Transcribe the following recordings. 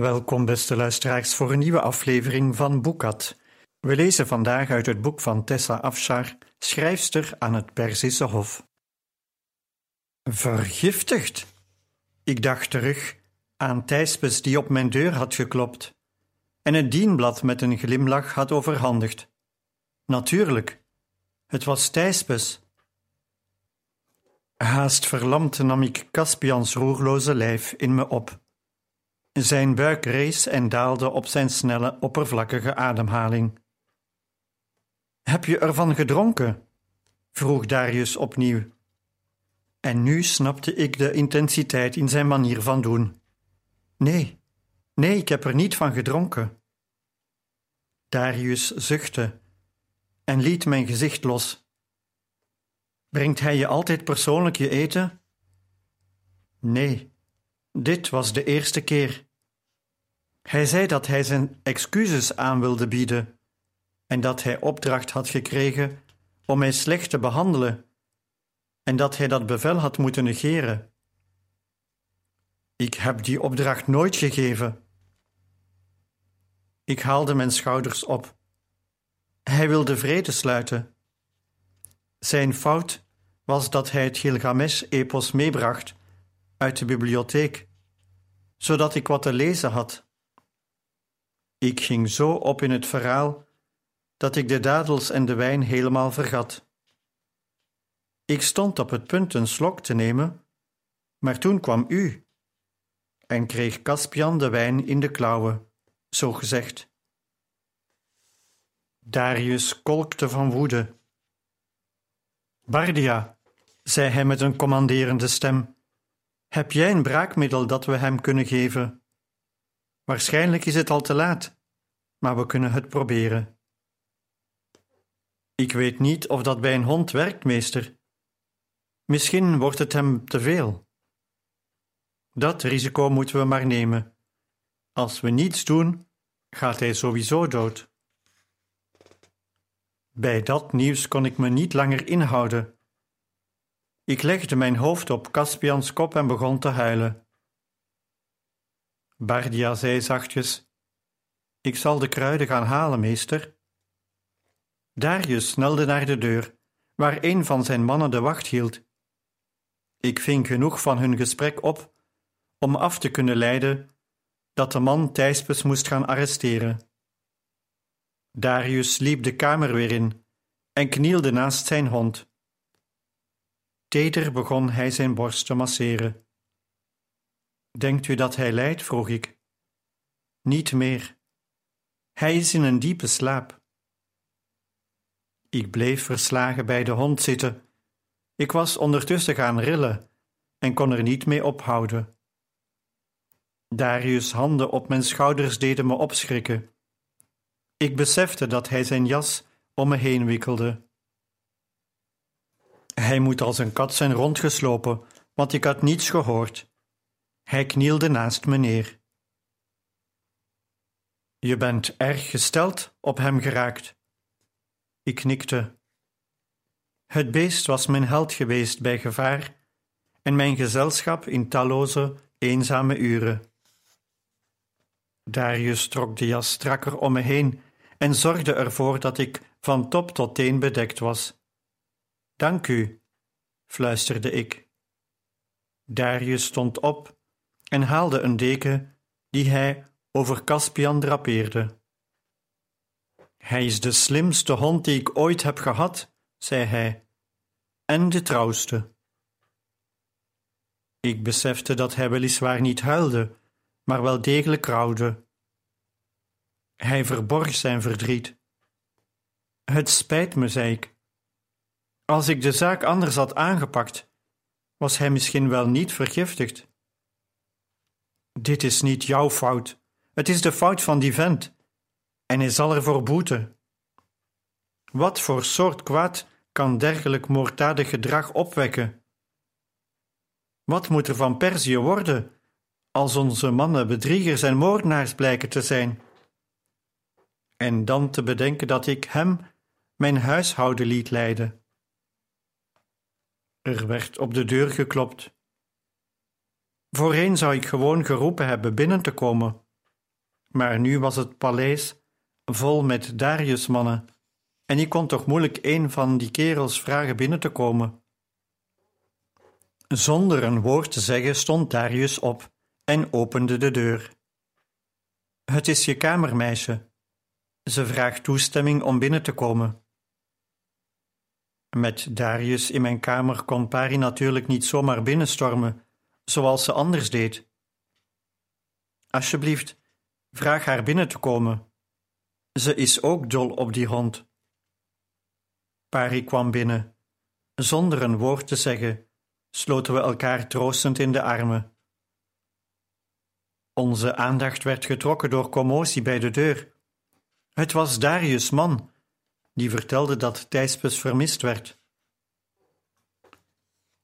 Welkom, beste luisteraars, voor een nieuwe aflevering van Boekat. We lezen vandaag uit het boek van Tessa Afshar, schrijfster aan het Perzische Hof. Vergiftigd? Ik dacht terug aan Thijspes die op mijn deur had geklopt en het dienblad met een glimlach had overhandigd. Natuurlijk, het was Thijspes. Haast verlamd nam ik Caspians roerloze lijf in me op. Zijn buik rees en daalde op zijn snelle, oppervlakkige ademhaling. Heb je ervan gedronken? vroeg Darius opnieuw. En nu snapte ik de intensiteit in zijn manier van doen. Nee, nee, ik heb er niet van gedronken. Darius zuchtte en liet mijn gezicht los. Brengt hij je altijd persoonlijk je eten? Nee, dit was de eerste keer. Hij zei dat hij zijn excuses aan wilde bieden en dat hij opdracht had gekregen om mij slecht te behandelen en dat hij dat bevel had moeten negeren. Ik heb die opdracht nooit gegeven. Ik haalde mijn schouders op. Hij wilde vrede sluiten. Zijn fout was dat hij het Gilgamesh-epos meebracht uit de bibliotheek, zodat ik wat te lezen had. Ik ging zo op in het verhaal dat ik de dadels en de wijn helemaal vergat. Ik stond op het punt een slok te nemen, maar toen kwam u en kreeg Caspian de wijn in de klauwen, zo gezegd. Darius kolkte van woede. Bardia, zei hij met een commanderende stem, heb jij een braakmiddel dat we hem kunnen geven? Waarschijnlijk is het al te laat, maar we kunnen het proberen. Ik weet niet of dat bij een hond werkt, meester. Misschien wordt het hem te veel. Dat risico moeten we maar nemen. Als we niets doen, gaat hij sowieso dood. Bij dat nieuws kon ik me niet langer inhouden. Ik legde mijn hoofd op Caspians kop en begon te huilen. Bardia zei zachtjes: Ik zal de kruiden gaan halen, meester. Darius snelde naar de deur, waar een van zijn mannen de wacht hield. Ik ving genoeg van hun gesprek op om af te kunnen leiden dat de man Thijspes moest gaan arresteren. Darius liep de kamer weer in en knielde naast zijn hond. Teder begon hij zijn borst te masseren. Denkt u dat hij lijdt? vroeg ik. Niet meer. Hij is in een diepe slaap. Ik bleef verslagen bij de hond zitten. Ik was ondertussen gaan rillen en kon er niet mee ophouden. Darius' handen op mijn schouders deden me opschrikken. Ik besefte dat hij zijn jas om me heen wikkelde. Hij moet als een kat zijn rondgeslopen, want ik had niets gehoord. Hij knielde naast me neer. Je bent erg gesteld op hem geraakt. Ik knikte. Het beest was mijn held geweest bij gevaar en mijn gezelschap in talloze, eenzame uren. Darius trok de jas strakker om me heen en zorgde ervoor dat ik van top tot teen bedekt was. Dank u, fluisterde ik. Darius stond op en haalde een deken die hij over Caspian drapeerde. Hij is de slimste hond die ik ooit heb gehad, zei hij, en de trouwste. Ik besefte dat hij weliswaar niet huilde, maar wel degelijk rouwde. Hij verborg zijn verdriet. Het spijt me, zei ik. Als ik de zaak anders had aangepakt, Was hij misschien wel niet vergiftigd? Dit is niet jouw fout. Het is de fout van die vent. En hij zal ervoor boeten. Wat voor soort kwaad kan dergelijk moorddadig gedrag opwekken? Wat moet er van Perzië worden als onze mannen bedriegers en moordenaars blijken te zijn? En dan te bedenken dat ik hem mijn huishouden liet leiden. Er werd op de deur geklopt. Voorheen zou ik gewoon geroepen hebben binnen te komen, maar nu was het paleis vol met Darius-mannen en ik kon toch moeilijk een van die kerels vragen binnen te komen. Zonder een woord te zeggen stond Darius op en opende de deur. Het is je kamermeisje. Ze vraagt toestemming om binnen te komen. Met Darius in mijn kamer kon Pari natuurlijk niet zomaar binnenstormen, zoals ze anders deed. Alsjeblieft, vraag haar binnen te komen. Ze is ook dol op die hond. Pari kwam binnen. Zonder een woord te zeggen, sloten we elkaar troostend in de armen. Onze aandacht werd getrokken door commotie bij de deur. Het was Darius' man, die vertelde dat Thijspes vermist werd.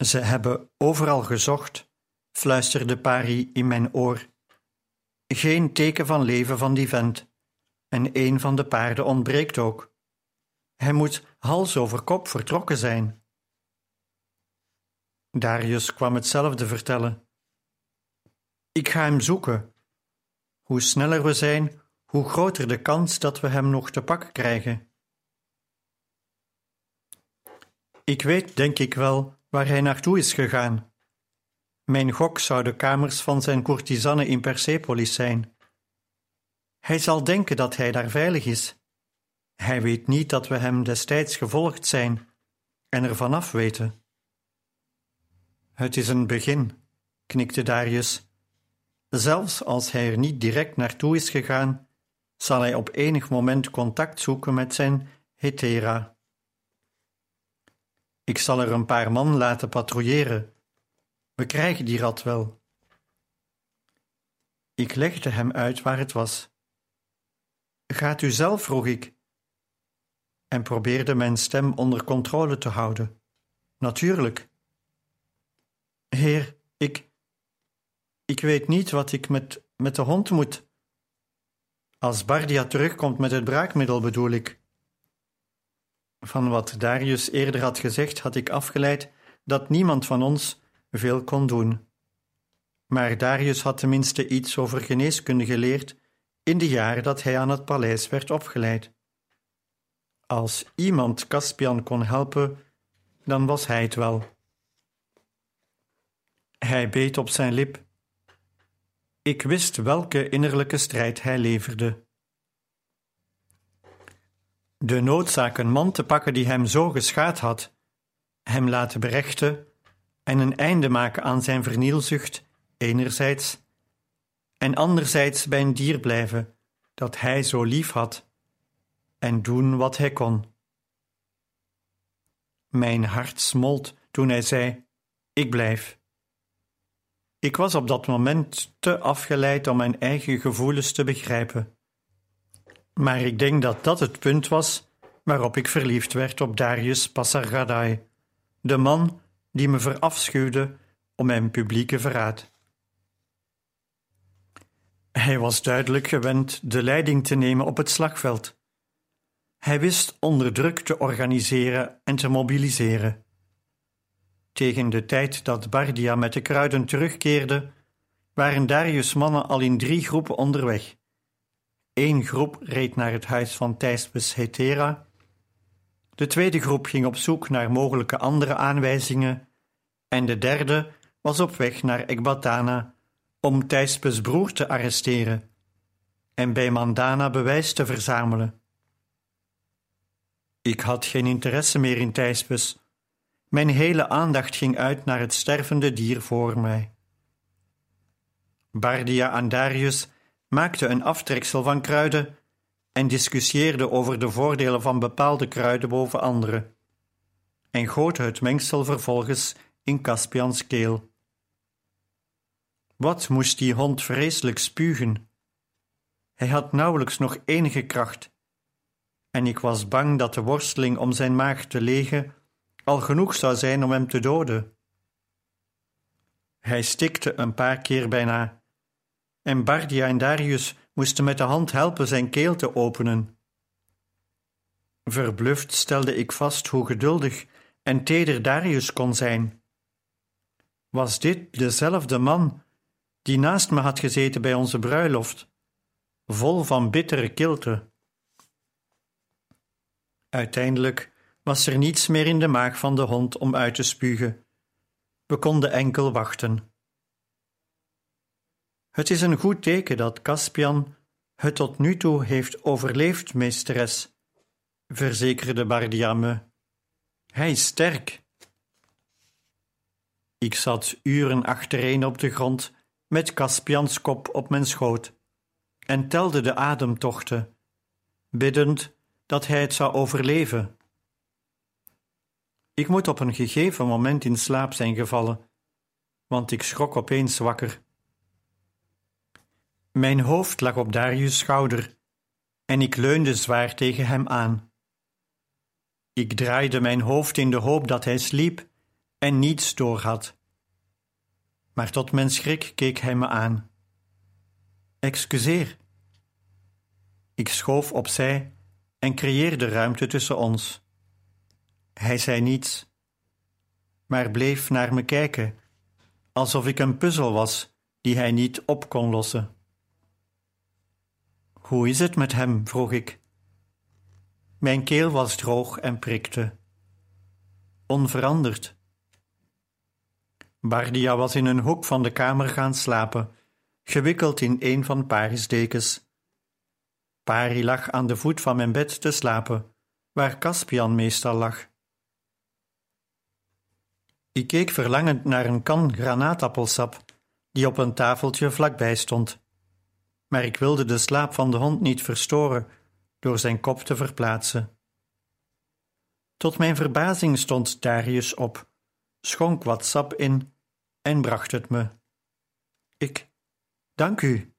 Ze hebben overal gezocht, fluisterde Pari in mijn oor. Geen teken van leven van die vent, en een van de paarden ontbreekt ook. Hij moet hals over kop vertrokken zijn. Darius kwam hetzelfde vertellen. Ik ga hem zoeken. Hoe sneller we zijn, hoe groter de kans dat we hem nog te pakken krijgen. Ik weet, denk ik wel, waar hij naartoe is gegaan. Mijn gok zou de kamers van zijn courtisanen in Persepolis zijn. Hij zal denken dat hij daar veilig is. Hij weet niet dat we hem destijds gevolgd zijn en er vanaf weten. Het is een begin, knikte Darius. Zelfs als hij er niet direct naartoe is gegaan, zal hij op enig moment contact zoeken met zijn hetera. Ik zal er een paar man laten patrouilleren. We krijgen die rat wel. Ik legde hem uit waar het was. Gaat u zelf, vroeg ik, en probeerde mijn stem onder controle te houden. Natuurlijk. Heer, ik. Ik weet niet wat ik met, met de hond moet. Als Bardia terugkomt met het braakmiddel, bedoel ik. Van wat Darius eerder had gezegd, had ik afgeleid dat niemand van ons veel kon doen. Maar Darius had tenminste iets over geneeskunde geleerd in de jaren dat hij aan het paleis werd opgeleid. Als iemand Caspian kon helpen, dan was hij het wel. Hij beet op zijn lip. Ik wist welke innerlijke strijd hij leverde. De noodzaak een man te pakken die hem zo geschaad had, hem laten berechten en een einde maken aan zijn vernielzucht, enerzijds, en anderzijds bij een dier blijven dat hij zo lief had, en doen wat hij kon. Mijn hart smolt toen hij zei: Ik blijf. Ik was op dat moment te afgeleid om mijn eigen gevoelens te begrijpen. Maar ik denk dat dat het punt was waarop ik verliefd werd op Darius Passargadai, de man die me verafschuwde om mijn publieke verraad. Hij was duidelijk gewend de leiding te nemen op het slagveld. Hij wist onder druk te organiseren en te mobiliseren. Tegen de tijd dat Bardia met de kruiden terugkeerde, waren Darius' mannen al in drie groepen onderweg. Eén groep reed naar het huis van Thijspes Hetera. De tweede groep ging op zoek naar mogelijke andere aanwijzingen. En de derde was op weg naar Ekbatana om Thijspes broer te arresteren en bij Mandana bewijs te verzamelen. Ik had geen interesse meer in Thijspes. Mijn hele aandacht ging uit naar het stervende dier voor mij. Bardia en Maakten een aftreksel van kruiden en discussieerden over de voordelen van bepaalde kruiden boven andere, en goten het mengsel vervolgens in Caspians keel. Wat moest die hond vreselijk spugen? Hij had nauwelijks nog enige kracht, en ik was bang dat de worsteling om zijn maag te legen al genoeg zou zijn om hem te doden. Hij stikte een paar keer bijna, en Bardia en Darius moesten met de hand helpen zijn keel te openen. Verbluft stelde ik vast hoe geduldig en teder Darius kon zijn. Was dit dezelfde man die naast me had gezeten bij onze bruiloft, vol van bittere kilte? Uiteindelijk was er niets meer in de maag van de hond om uit te spugen. We konden enkel wachten. Het is een goed teken dat Caspian het tot nu toe heeft overleefd, meesteres, verzekerde Bardia me. Hij is sterk. Ik zat uren achtereen op de grond met Caspians kop op mijn schoot en telde de ademtochten, biddend dat hij het zou overleven. Ik moet op een gegeven moment in slaap zijn gevallen, want ik schrok opeens wakker. Mijn hoofd lag op Darius' schouder en ik leunde zwaar tegen hem aan. Ik draaide mijn hoofd in de hoop dat hij sliep en niets doorhad. Maar tot mijn schrik keek hij me aan. Excuseer. Ik schoof opzij en creëerde ruimte tussen ons. Hij zei niets, maar bleef naar me kijken, alsof ik een puzzel was die hij niet op kon lossen. Hoe is het met hem? vroeg ik. Mijn keel was droog en prikte. Onveranderd. Bardia was in een hoek van de kamer gaan slapen, gewikkeld in een van Paris dekens. Pari lag aan de voet van mijn bed te slapen, waar Caspian meestal lag. Ik keek verlangend naar een kan granaatappelsap die op een tafeltje vlakbij stond. Maar ik wilde de slaap van de hond niet verstoren door zijn kop te verplaatsen. Tot mijn verbazing stond Darius op, schonk wat sap in en bracht het me. Ik, dank u.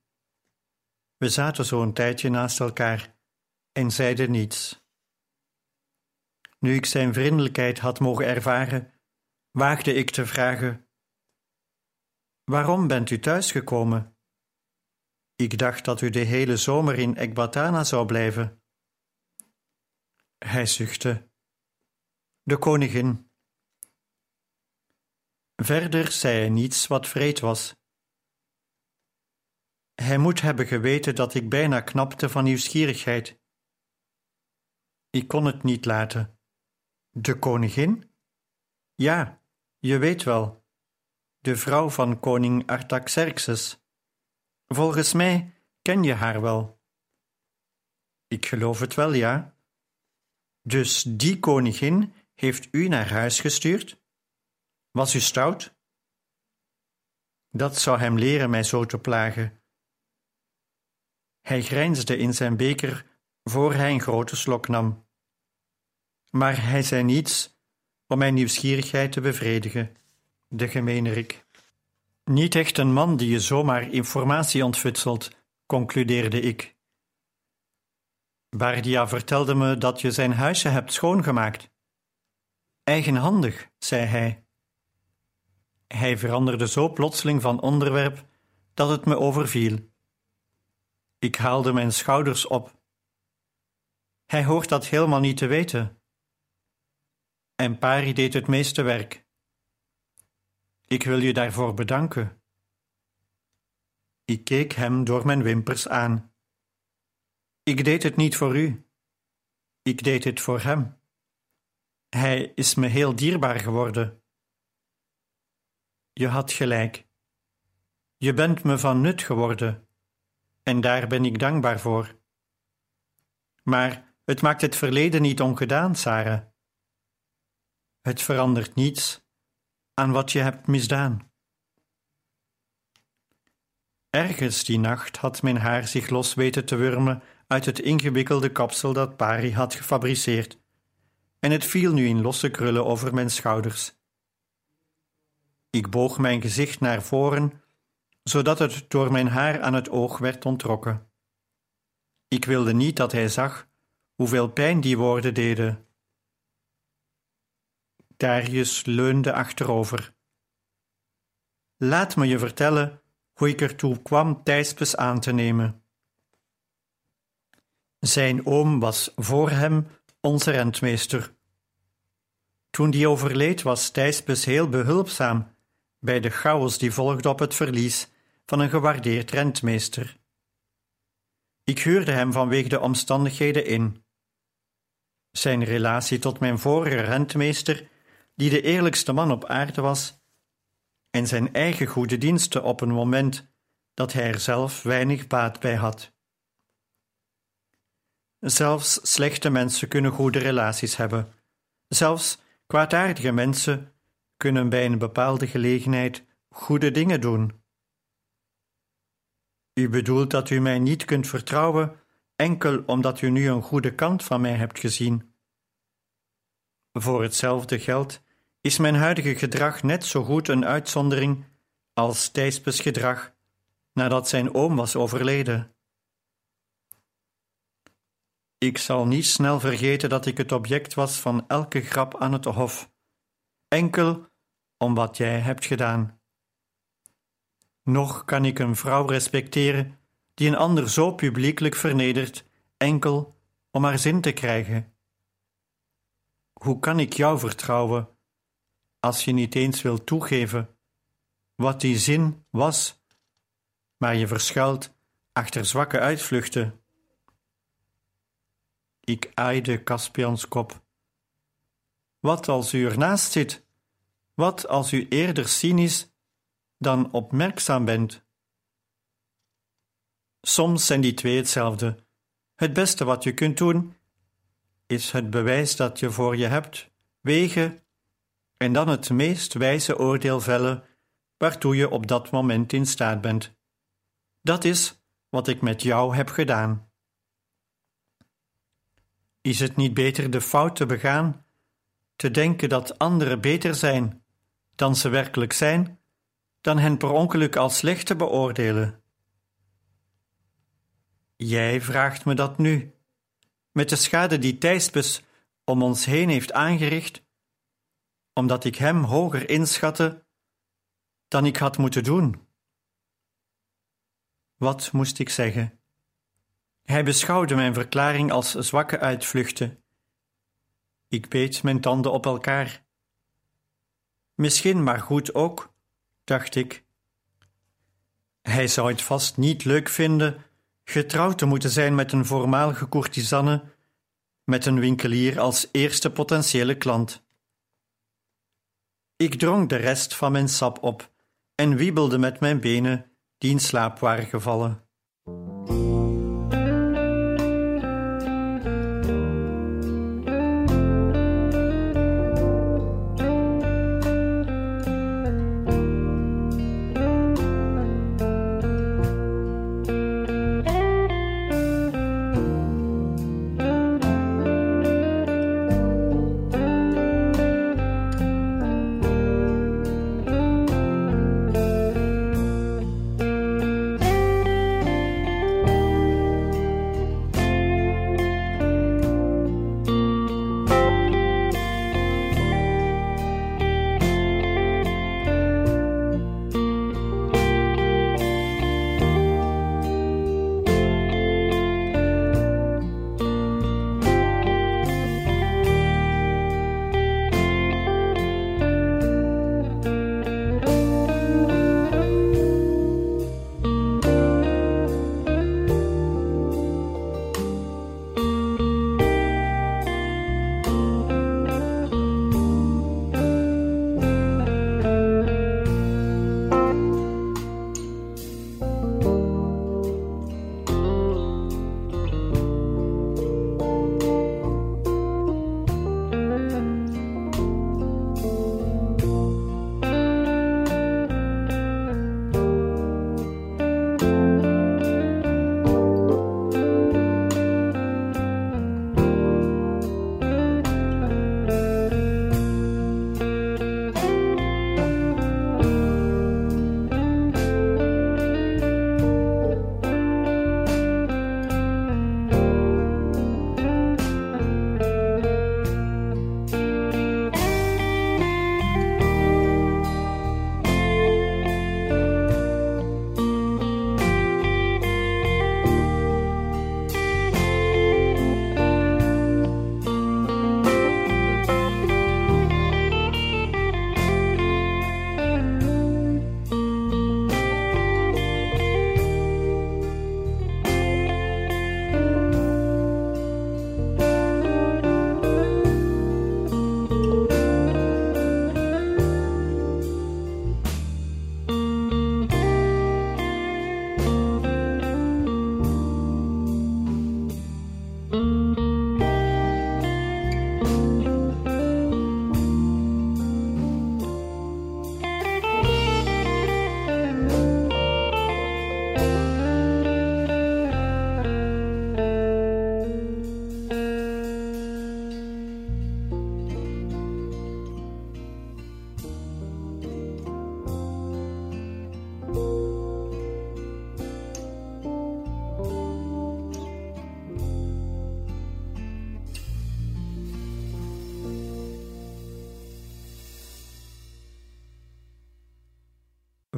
We zaten zo een tijdje naast elkaar en zeiden niets. Nu ik zijn vriendelijkheid had mogen ervaren, waagde ik te vragen: Waarom bent u thuisgekomen? Ik dacht dat u de hele zomer in Ekbatana zou blijven. Hij zuchtte. De koningin. Verder zei hij niets wat vreed was. Hij moet hebben geweten dat ik bijna knapte van nieuwsgierigheid. Ik kon het niet laten. De koningin? Ja, je weet wel, de vrouw van koning Artaxerxes. Volgens mij ken je haar wel. Ik geloof het wel, ja. Dus die koningin heeft u naar huis gestuurd? Was u stout? Dat zou hem leren mij zo te plagen. Hij grijnsde in zijn beker voor hij een grote slok nam. Maar hij zei niets om mijn nieuwsgierigheid te bevredigen, de gemeenerik. Niet echt een man die je zomaar informatie ontfutselt, concludeerde ik. Bardia vertelde me dat je zijn huisje hebt schoongemaakt. Eigenhandig, zei hij. Hij veranderde zo plotseling van onderwerp dat het me overviel. Ik haalde mijn schouders op. Hij hoort dat helemaal niet te weten. En Pari deed het meeste werk. Ik wil je daarvoor bedanken. Ik keek hem door mijn wimpers aan. Ik deed het niet voor u. Ik deed het voor hem. Hij is me heel dierbaar geworden. Je had gelijk. Je bent me van nut geworden, en daar ben ik dankbaar voor. Maar het maakt het verleden niet ongedaan, Sarah. Het verandert niets aan wat je hebt misdaan. Ergens die nacht had mijn haar zich los weten te wurmen uit het ingewikkelde kapsel dat Pari had gefabriceerd, en het viel nu in losse krullen over mijn schouders. Ik boog mijn gezicht naar voren, zodat het door mijn haar aan het oog werd ontrokken. Ik wilde niet dat hij zag hoeveel pijn die woorden deden. Darius leunde achterover. Laat me je vertellen hoe ik ertoe kwam Thijspes aan te nemen. Zijn oom was voor hem onze rentmeester. Toen die overleed was Thijspes heel behulpzaam bij de chaos die volgde op het verlies van een gewaardeerd rentmeester. Ik huurde hem vanwege de omstandigheden in. Zijn relatie tot mijn vorige rentmeester, die de eerlijkste man op aarde was, en zijn eigen goede diensten op een moment dat hij er zelf weinig baat bij had. Zelfs slechte mensen kunnen goede relaties hebben. Zelfs kwaadaardige mensen kunnen bij een bepaalde gelegenheid goede dingen doen. U bedoelt dat u mij niet kunt vertrouwen enkel omdat u nu een goede kant van mij hebt gezien. Voor hetzelfde geld is mijn huidige gedrag net zo goed een uitzondering als Thijspes gedrag nadat zijn oom was overleden. Ik zal niet snel vergeten dat ik het object was van elke grap aan het hof, enkel om wat jij hebt gedaan. Nog kan ik een vrouw respecteren die een ander zo publiekelijk vernedert, enkel om haar zin te krijgen. Hoe kan ik jou vertrouwen als je niet eens wilt toegeven wat die zin was, maar je verschuilt achter zwakke uitvluchten? Ik aaide Caspians kop. Wat als u ernaast zit? Wat als u eerder cynisch dan opmerkzaam bent? Soms zijn die twee hetzelfde. Het beste wat je kunt doen, is het bewijs dat je voor je hebt, wegen en dan het meest wijze oordeel vellen waartoe je op dat moment in staat bent. Dat is wat ik met jou heb gedaan. Is het niet beter de fout te begaan, te denken dat anderen beter zijn dan ze werkelijk zijn, dan hen per ongeluk als slecht te beoordelen? Jij vraagt me dat nu, met de schade die Thijspes om ons heen heeft aangericht, omdat ik hem hoger inschatte dan ik had moeten doen. Wat moest ik zeggen? Hij beschouwde mijn verklaring als zwakke uitvluchten. Ik beet mijn tanden op elkaar. Misschien maar goed ook, dacht ik. Hij zou het vast niet leuk vinden getrouwd te moeten zijn met een voormalige courtisanne, met een winkelier als eerste potentiële klant. Ik dronk de rest van mijn sap op en wiebelde met mijn benen die in slaap waren gevallen.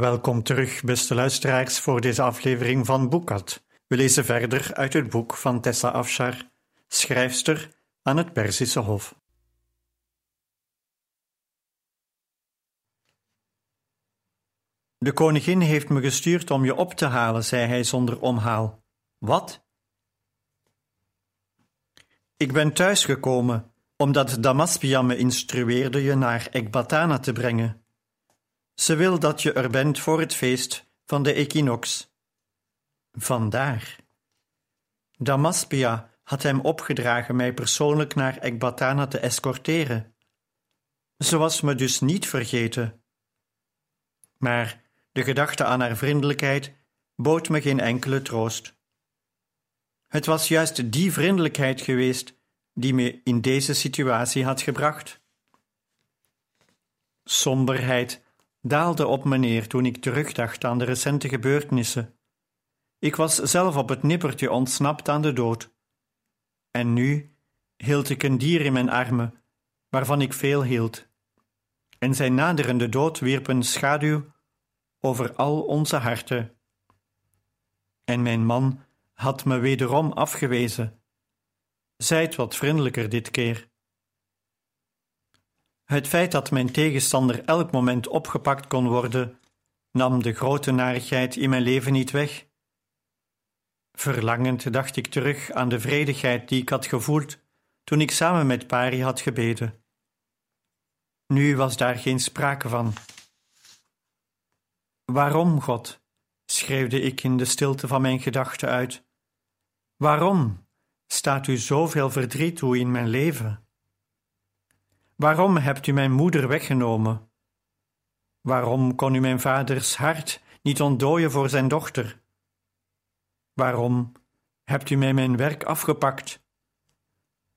Welkom terug, beste luisteraars, voor deze aflevering van Boekat. We lezen verder uit het boek van Tessa Afshar, schrijfster aan het Perzische Hof. De koningin heeft me gestuurd om je op te halen, zei hij zonder omhaal. Wat? Ik ben thuisgekomen, omdat Damaspia me instrueerde je naar Ekbatana te brengen. Ze wil dat je er bent voor het feest van de equinox. Vandaar. Damaspia had hem opgedragen mij persoonlijk naar Ekbatana te escorteren. Ze was me dus niet vergeten. Maar de gedachte aan haar vriendelijkheid bood me geen enkele troost. Het was juist die vriendelijkheid geweest die me in deze situatie had gebracht. Somberheid daalde op me neer toen ik terugdacht aan de recente gebeurtenissen. Ik was zelf op het nippertje ontsnapt aan de dood. En nu hield ik een dier in mijn armen, waarvan ik veel hield. En zijn naderende dood wierp een schaduw over al onze harten. En mijn man had me wederom afgewezen. Zijt wat vriendelijker dit keer. Het feit dat mijn tegenstander elk moment opgepakt kon worden, nam de grote narigheid in mijn leven niet weg. Verlangend dacht ik terug aan de vredigheid die ik had gevoeld toen ik samen met Pari had gebeden. Nu was daar geen sprake van. Waarom, God? schreeuwde ik in de stilte van mijn gedachten uit. Waarom staat u zoveel verdriet toe in mijn leven? Waarom hebt u mijn moeder weggenomen? Waarom kon u mijn vaders hart niet ontdooien voor zijn dochter? Waarom hebt u mij mijn werk afgepakt?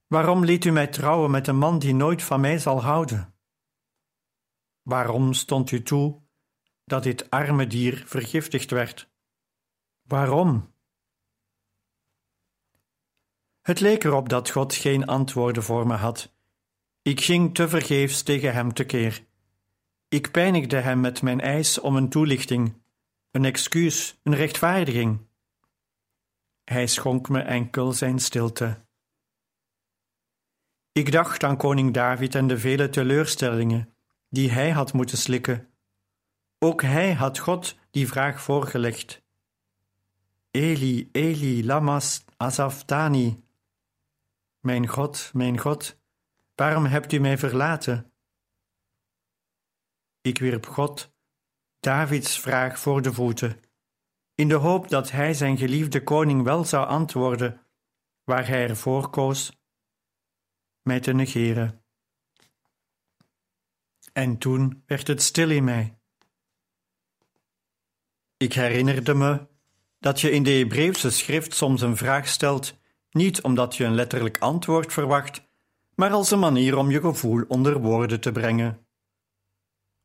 Waarom liet u mij trouwen met een man die nooit van mij zal houden? Waarom stond u toe dat dit arme dier vergiftigd werd? Waarom? Het leek erop dat God geen antwoorden voor me had. Ik ging tevergeefs tegen hem tekeer. Ik pijnigde hem met mijn eis om een toelichting, een excuus, een rechtvaardiging. Hij schonk me enkel zijn stilte. Ik dacht aan koning David en de vele teleurstellingen die hij had moeten slikken. Ook hij had God die vraag voorgelegd. Eli, Eli, lamas asaftani. Mijn God, mijn God, waarom hebt u mij verlaten? Ik wierp God Davids vraag voor de voeten in de hoop dat hij zijn geliefde koning wel zou antwoorden, waar hij ervoor koos mij te negeren. En toen werd het stil in mij. Ik herinnerde me dat je in de Hebreeuwse schrift soms een vraag stelt, niet omdat je een letterlijk antwoord verwacht, maar als een manier om je gevoel onder woorden te brengen.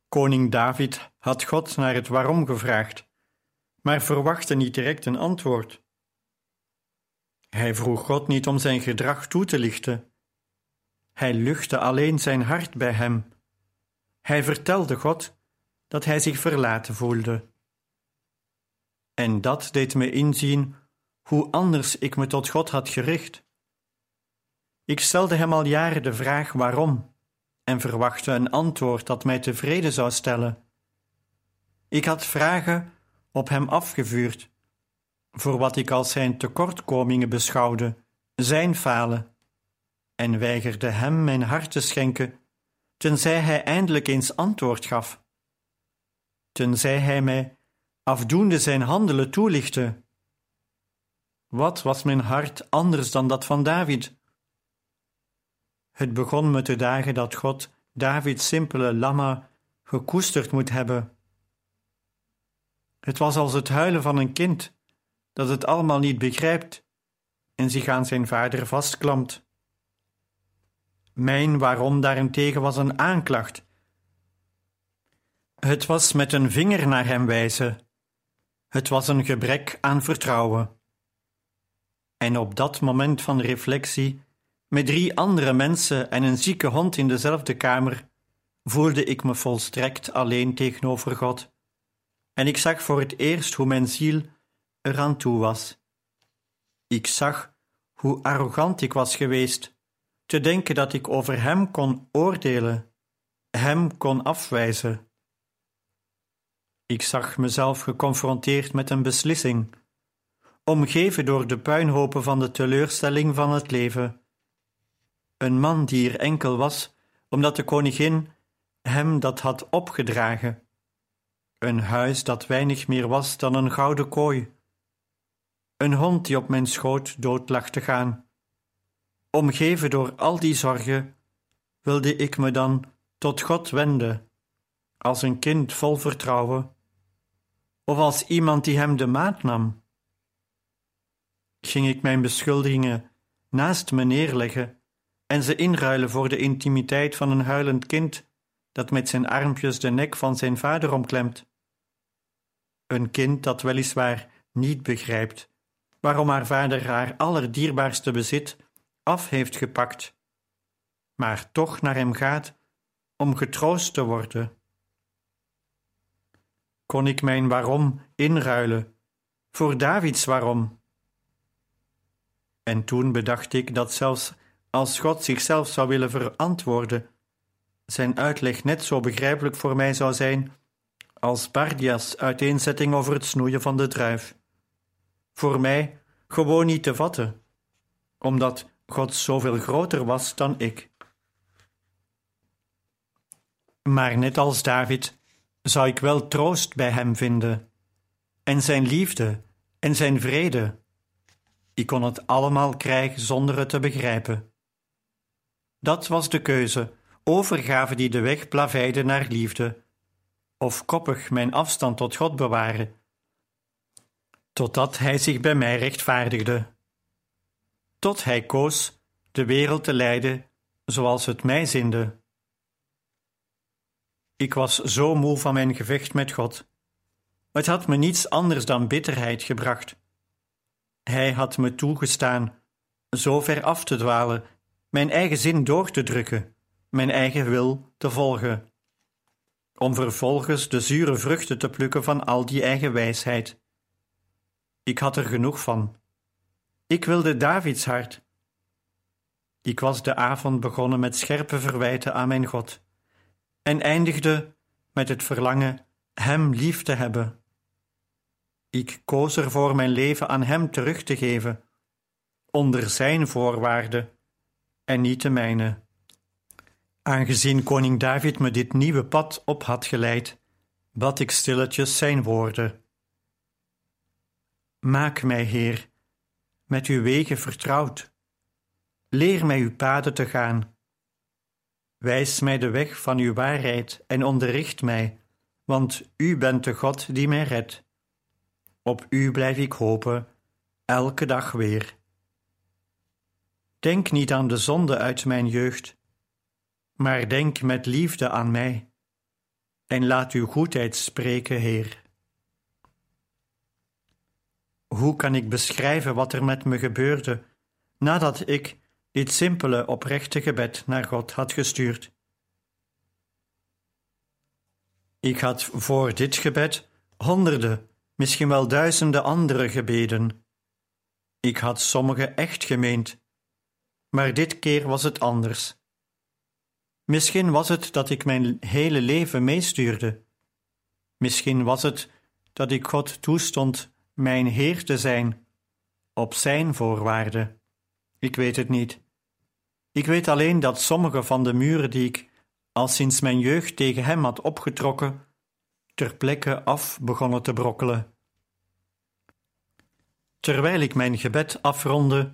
Koning David had God naar het waarom gevraagd maar verwachtte niet direct een antwoord. Hij vroeg God niet om zijn gedrag toe te lichten. Hij luchtte alleen zijn hart bij hem. Hij vertelde God dat hij zich verlaten voelde. En dat deed me inzien hoe anders ik me tot God had gericht. Ik stelde hem al jaren de vraag waarom en verwachtte een antwoord dat mij tevreden zou stellen. Ik had vragen op hem afgevuurd, voor wat ik als zijn tekortkomingen beschouwde, zijn falen, en weigerde hem mijn hart te schenken, tenzij hij eindelijk eens antwoord gaf, tenzij hij mij afdoende zijn handelen toelichtte. Wat was mijn hart anders dan dat van David? Het begon me te dagen dat God Davids simpele lamma gekoesterd moet hebben het was als het huilen van een kind, dat het allemaal niet begrijpt en zich aan zijn vader vastklampt. Mijn waarom daarentegen was een aanklacht. Het was met een vinger naar hem wijzen. Het was een gebrek aan vertrouwen. En op dat moment van reflectie, met drie andere mensen en een zieke hond in dezelfde kamer, voelde ik me volstrekt alleen tegenover God en ik zag voor het eerst hoe mijn ziel eraan toe was. Ik zag hoe arrogant ik was geweest, te denken dat ik over hem kon oordelen, hem kon afwijzen. Ik zag mezelf geconfronteerd met een beslissing, omgeven door de puinhopen van de teleurstelling van het leven. Een man die er enkel was omdat de koningin hem dat had opgedragen. Een huis dat weinig meer was dan een gouden kooi. Een hond die op mijn schoot dood lag te gaan. Omgeven door al die zorgen, wilde ik me dan tot God wenden, als een kind vol vertrouwen, of als iemand die hem de maat nam. Ging ik mijn beschuldigingen naast me neerleggen en ze inruilen voor de intimiteit van een huilend kind dat met zijn armpjes de nek van zijn vader omklemt. Een kind dat weliswaar niet begrijpt waarom haar vader haar allerdierbaarste bezit af heeft gepakt, maar toch naar hem gaat om getroost te worden. Kon ik mijn waarom inruilen voor Davids waarom? En toen bedacht ik dat zelfs als God zichzelf zou willen verantwoorden, zijn uitleg net zo begrijpelijk voor mij zou zijn als Bardia's uiteenzetting over het snoeien van de druif. Voor mij gewoon niet te vatten, omdat God zoveel groter was dan ik. Maar net als David zou ik wel troost bij hem vinden, en zijn liefde en zijn vrede. Ik kon het allemaal krijgen zonder het te begrijpen. Dat was de keuze, overgave die de weg plaveide naar liefde, of koppig mijn afstand tot God bewaren, totdat Hij zich bij mij rechtvaardigde. Tot Hij koos de wereld te leiden zoals het mij zinde. Ik was zo moe van mijn gevecht met God. Het had me niets anders dan bitterheid gebracht. Hij had me toegestaan zo ver af te dwalen mijn eigen zin door te drukken, mijn eigen wil te volgen, om vervolgens de zure vruchten te plukken van al die eigen wijsheid. Ik had er genoeg van. Ik wilde Davids hart. Ik was de avond begonnen met scherpe verwijten aan mijn God en eindigde met het verlangen Hem lief te hebben. Ik koos ervoor mijn leven aan Hem terug te geven, onder Zijn voorwaarden en niet de mijne. Aangezien koning David me dit nieuwe pad op had geleid, bad ik stilletjes zijn woorden. Maak mij, Heer, met uw wegen vertrouwd. Leer mij uw paden te gaan. Wijs mij de weg van uw waarheid en onderricht mij, want u bent de God die mij redt. Op u blijf ik hopen, elke dag weer. Denk niet aan de zonde uit mijn jeugd, maar denk met liefde aan mij, en laat uw goedheid spreken, Heer. Hoe kan ik beschrijven wat er met me gebeurde nadat ik dit simpele, oprechte gebed naar God had gestuurd? Ik had voor dit gebed honderden, misschien wel duizenden andere gebeden. Ik had sommige echt gemeend maar dit keer was het anders. Misschien was het dat ik mijn hele leven meestuurde. Misschien was het dat ik God toestond mijn Heer te zijn, op Zijn voorwaarden. Ik weet het niet. Ik weet alleen dat sommige van de muren die ik al sinds mijn jeugd tegen Hem had opgetrokken, ter plekke af begonnen te brokkelen. Terwijl ik mijn gebed afronde,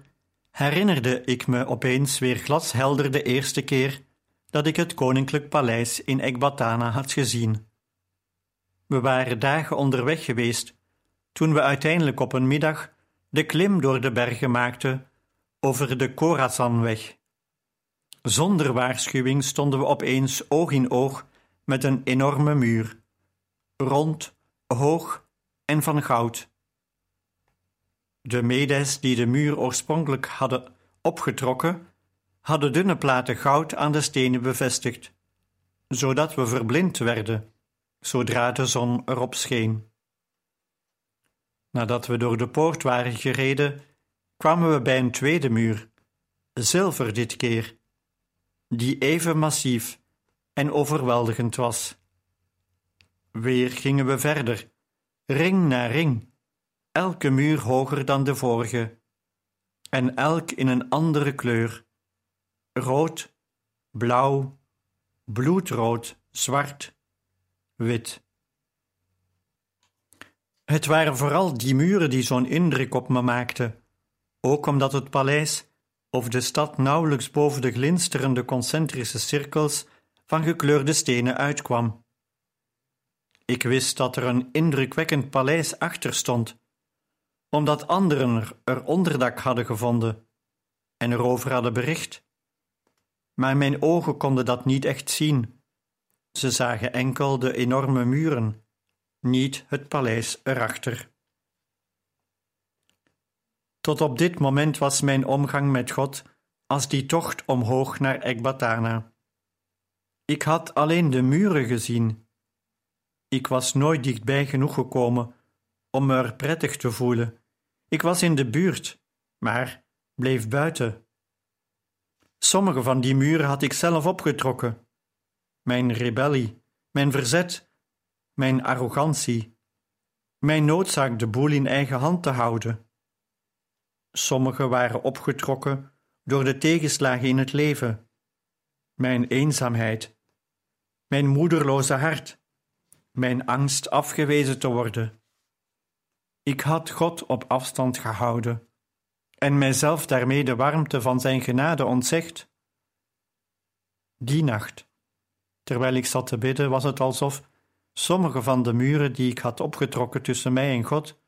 herinnerde ik me opeens weer glashelder de eerste keer dat ik het koninklijk paleis in Ekbatana had gezien. We waren dagen onderweg geweest toen we uiteindelijk op een middag de klim door de bergen maakten over de Khorasanweg. Zonder waarschuwing stonden we opeens oog in oog met een enorme muur, rond, hoog en van goud. De Medes die de muur oorspronkelijk hadden opgetrokken, hadden dunne platen goud aan de stenen bevestigd, zodat we verblind werden zodra de zon erop scheen. Nadat we door de poort waren gereden, kwamen we bij een tweede muur, zilver dit keer, die even massief en overweldigend was. Weer gingen we verder, ring na ring, elke muur hoger dan de vorige, en elk in een andere kleur: rood, blauw, bloedrood, zwart, wit. Het waren vooral die muren die zo'n indruk op me maakten, ook omdat het paleis of de stad nauwelijks boven de glinsterende concentrische cirkels van gekleurde stenen uitkwam. Ik wist dat er een indrukwekkend paleis achter stond, omdat anderen er onderdak hadden gevonden en erover hadden bericht. Maar mijn ogen konden dat niet echt zien. Ze zagen enkel de enorme muren, niet het paleis erachter. Tot op dit moment was mijn omgang met God als die tocht omhoog naar Ekbatana. Ik had alleen de muren gezien. Ik was nooit dichtbij genoeg gekomen om me er prettig te voelen. Ik was in de buurt, maar bleef buiten. Sommige van die muren had ik zelf opgetrokken. Mijn rebellie, mijn verzet, mijn arrogantie, mijn noodzaak de boel in eigen hand te houden. Sommige waren opgetrokken door de tegenslagen in het leven, mijn eenzaamheid, mijn moederloze hart, mijn angst afgewezen te worden. Ik had God op afstand gehouden en mijzelf daarmee de warmte van Zijn genade ontzegd. Die nacht, terwijl ik zat te bidden, was het alsof sommige van de muren die ik had opgetrokken tussen mij en God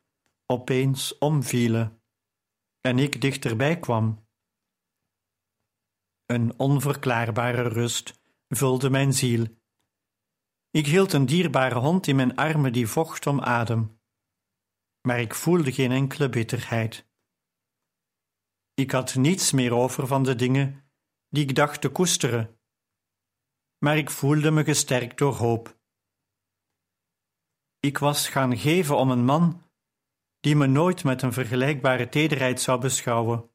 opeens omvielen en ik dichterbij kwam. Een onverklaarbare rust vulde mijn ziel. Ik hield een dierbare hond in mijn armen die vocht om adem, maar ik voelde geen enkele bitterheid. Ik had niets meer over van de dingen die ik dacht te koesteren, maar ik voelde me gesterkt door hoop. Ik was gaan geven om een man die me nooit met een vergelijkbare tederheid zou beschouwen.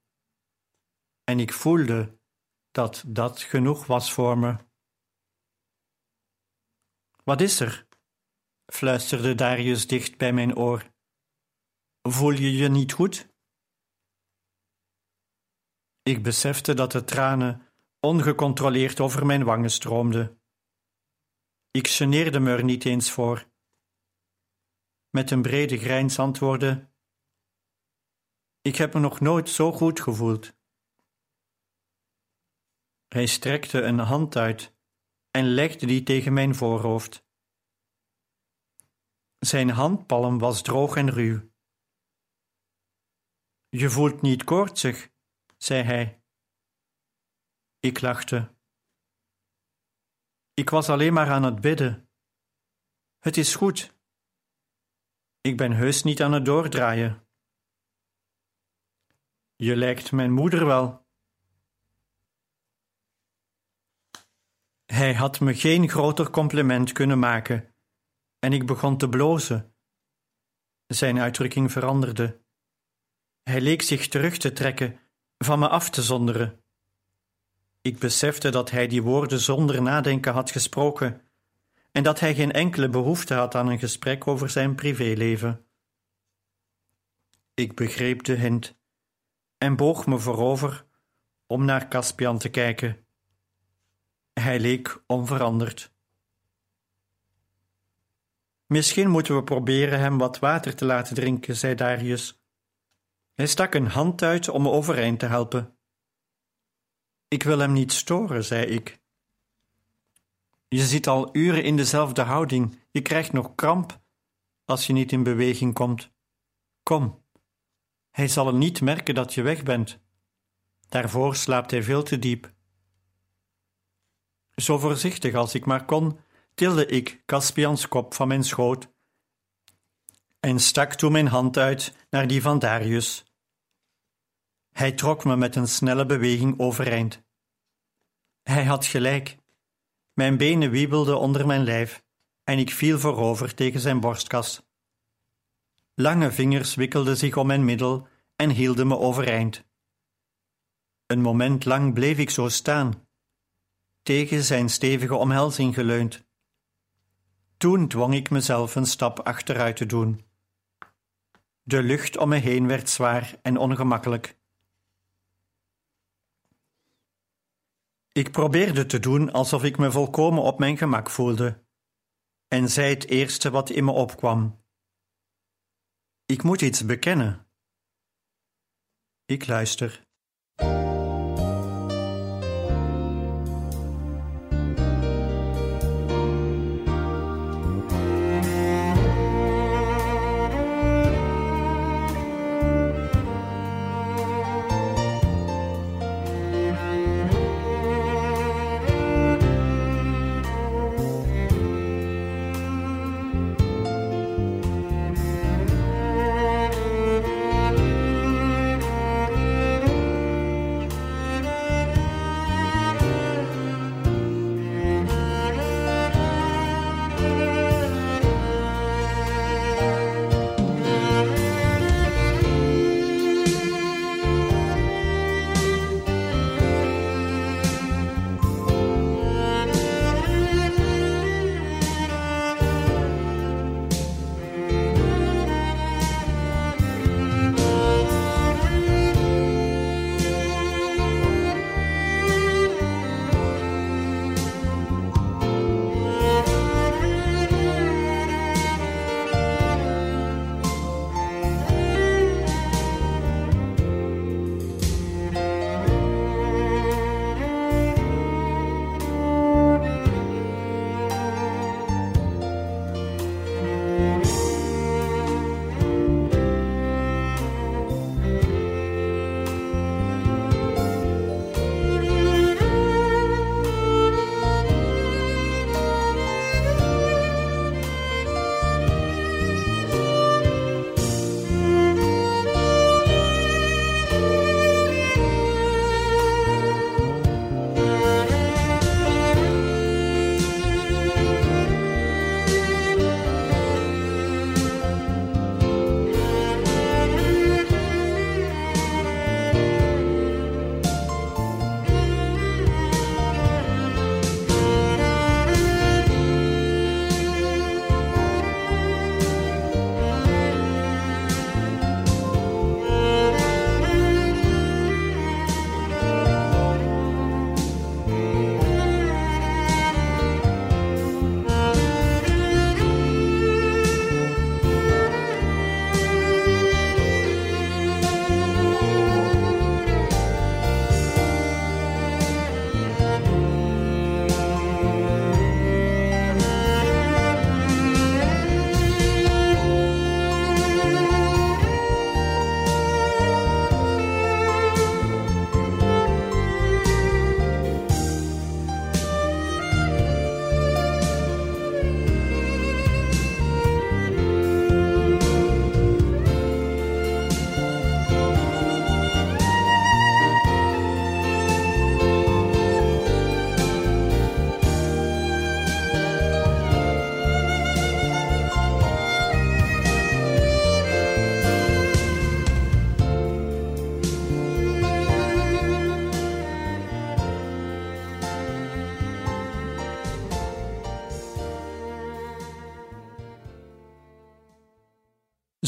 En ik voelde dat dat genoeg was voor me. Wat is er? fluisterde Darius dicht bij mijn oor. Voel je je niet goed? Ik besefte dat de tranen ongecontroleerd over mijn wangen stroomden. Ik geneerde me er niet eens voor. Met een brede grijns antwoordde: Ik heb me nog nooit zo goed gevoeld. Hij strekte een hand uit en legde die tegen mijn voorhoofd. Zijn handpalm was droog en ruw. Je voelt niet koortsig, zei hij. Ik lachte. Ik was alleen maar aan het bidden. Het is goed. Ik ben heus niet aan het doordraaien. Je lijkt mijn moeder wel. Hij had me geen groter compliment kunnen maken, en ik begon te blozen. Zijn uitdrukking veranderde. Hij leek zich terug te trekken, van me af te zonderen. Ik besefte dat hij die woorden zonder nadenken had gesproken en dat hij geen enkele behoefte had aan een gesprek over zijn privéleven. Ik begreep de hint en boog me voorover om naar Caspian te kijken. Hij leek onveranderd. Misschien moeten we proberen hem wat water te laten drinken, zei Darius. Hij stak een hand uit om me overeind te helpen. Ik wil hem niet storen, zei ik. Je zit al uren in dezelfde houding. Je krijgt nog kramp als je niet in beweging komt. Kom, hij zal niet merken dat je weg bent. Daarvoor slaapt hij veel te diep. Zo voorzichtig als ik maar kon, tilde ik Caspians kop van mijn schoot en stak toen mijn hand uit naar die van Darius. Hij trok me met een snelle beweging overeind. Hij had gelijk. Mijn benen wiebelden onder mijn lijf en ik viel voorover tegen zijn borstkas. Lange vingers wikkelden zich om mijn middel en hielden me overeind. Een moment lang bleef ik zo staan, tegen zijn stevige omhelzing geleund. Toen dwong ik mezelf een stap achteruit te doen. De lucht om me heen werd zwaar en ongemakkelijk. Ik probeerde te doen alsof ik me volkomen op mijn gemak voelde, en zei het eerste wat in me opkwam. Ik moet iets bekennen. Ik luister.